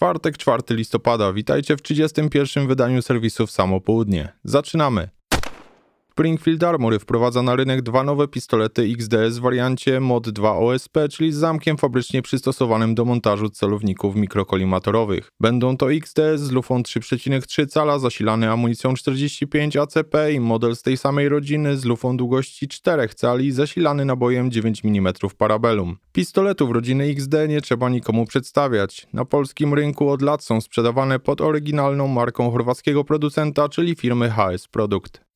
Czwartek, 4 listopada. Witajcie w 31. wydaniu serwisów Samo Południe. Zaczynamy. Springfield Armory wprowadza na rynek dwa nowe pistolety XDS w wariancie Mod 2 OSP, czyli z zamkiem fabrycznie przystosowanym do montażu celowników mikrokolimatorowych. Będą to XDS z lufą 3,3 cala zasilany amunicją 45 ACP i model z tej samej rodziny z lufą długości 4 cali zasilany nabojem 9 mm Parabellum. Pistoletów rodziny XD nie trzeba nikomu przedstawiać. Na polskim rynku od lat są sprzedawane pod oryginalną marką chorwackiego producenta, czyli firmy HS Produkt.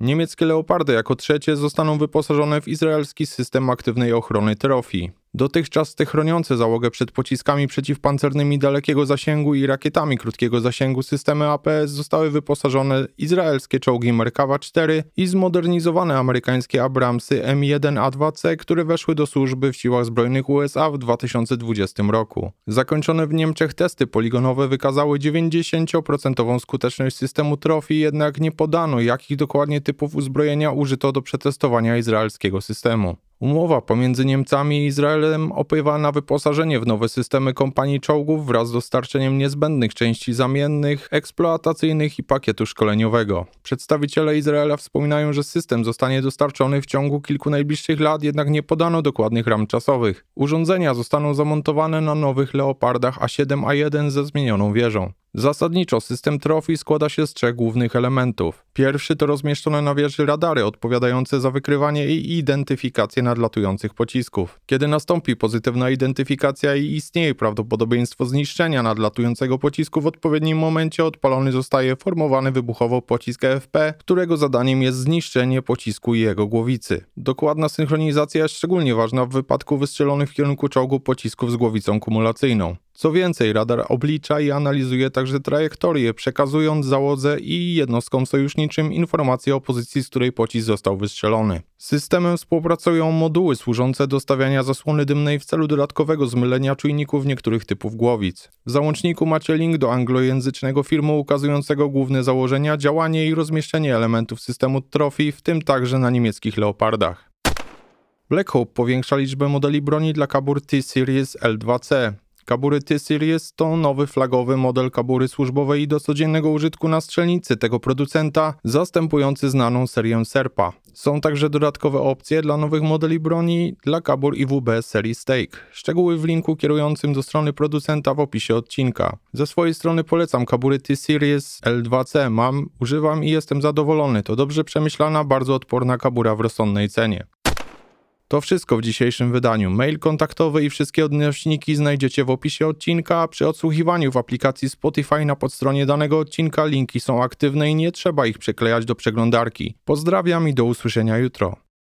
Niemieckie leopardy jako trzecie zostaną wyposażone w izraelski system aktywnej ochrony Trophy. Dotychczas te chroniące załogę przed pociskami przeciwpancernymi dalekiego zasięgu i rakietami krótkiego zasięgu systemy APS zostały wyposażone izraelskie czołgi Merkawa 4 i zmodernizowane amerykańskie Abramsy M1A2C, które weszły do służby w siłach zbrojnych USA w 2020 roku. Zakończone w Niemczech testy poligonowe wykazały 90% skuteczność systemu Trophy, jednak nie podano jakich dokładnie typów uzbrojenia użyto do przetestowania izraelskiego systemu. Umowa pomiędzy Niemcami i Izraelem opływa na wyposażenie w nowe systemy kompanii czołgów wraz z dostarczeniem niezbędnych części zamiennych, eksploatacyjnych i pakietu szkoleniowego. Przedstawiciele Izraela wspominają, że system zostanie dostarczony w ciągu kilku najbliższych lat, jednak nie podano dokładnych ram czasowych. Urządzenia zostaną zamontowane na nowych Leopardach A7A1 ze zmienioną wieżą. Zasadniczo system Trophy składa się z trzech głównych elementów. Pierwszy to rozmieszczone na wieży radary odpowiadające za wykrywanie i identyfikację nadlatujących pocisków. Kiedy nastąpi pozytywna identyfikacja i istnieje prawdopodobieństwo zniszczenia nadlatującego pocisku w odpowiednim momencie odpalony zostaje formowany wybuchowo pocisk EFP, którego zadaniem jest zniszczenie pocisku i jego głowicy. Dokładna synchronizacja jest szczególnie ważna w wypadku wystrzelonych w kierunku czołgu pocisków z głowicą kumulacyjną. Co więcej, radar oblicza i analizuje także trajektorię, przekazując załodze i jednostkom sojuszniczym informacje o pozycji, z której pocisk został wystrzelony. Z systemem współpracują moduły służące do stawiania zasłony dymnej w celu dodatkowego zmylenia czujników niektórych typów głowic. W załączniku macie link do anglojęzycznego filmu ukazującego główne założenia, działanie i rozmieszczenie elementów systemu Trophy, w tym także na niemieckich Leopardach. Black Hope powiększa liczbę modeli broni dla kabur T-Series L2C. Kabury T-Series to nowy flagowy model kabury służbowej i do codziennego użytku na strzelnicy tego producenta, zastępujący znaną serię Serpa. Są także dodatkowe opcje dla nowych modeli broni dla kabur IWB serii Stake. Szczegóły w linku kierującym do strony producenta w opisie odcinka. Ze swojej strony polecam kabury T-Series L2C. Mam, używam i jestem zadowolony. To dobrze przemyślana, bardzo odporna kabura w rozsądnej cenie. To wszystko w dzisiejszym wydaniu. Mail kontaktowy i wszystkie odnośniki znajdziecie w opisie odcinka, a przy odsłuchiwaniu w aplikacji Spotify na podstronie danego odcinka linki są aktywne i nie trzeba ich przyklejać do przeglądarki. Pozdrawiam i do usłyszenia jutro.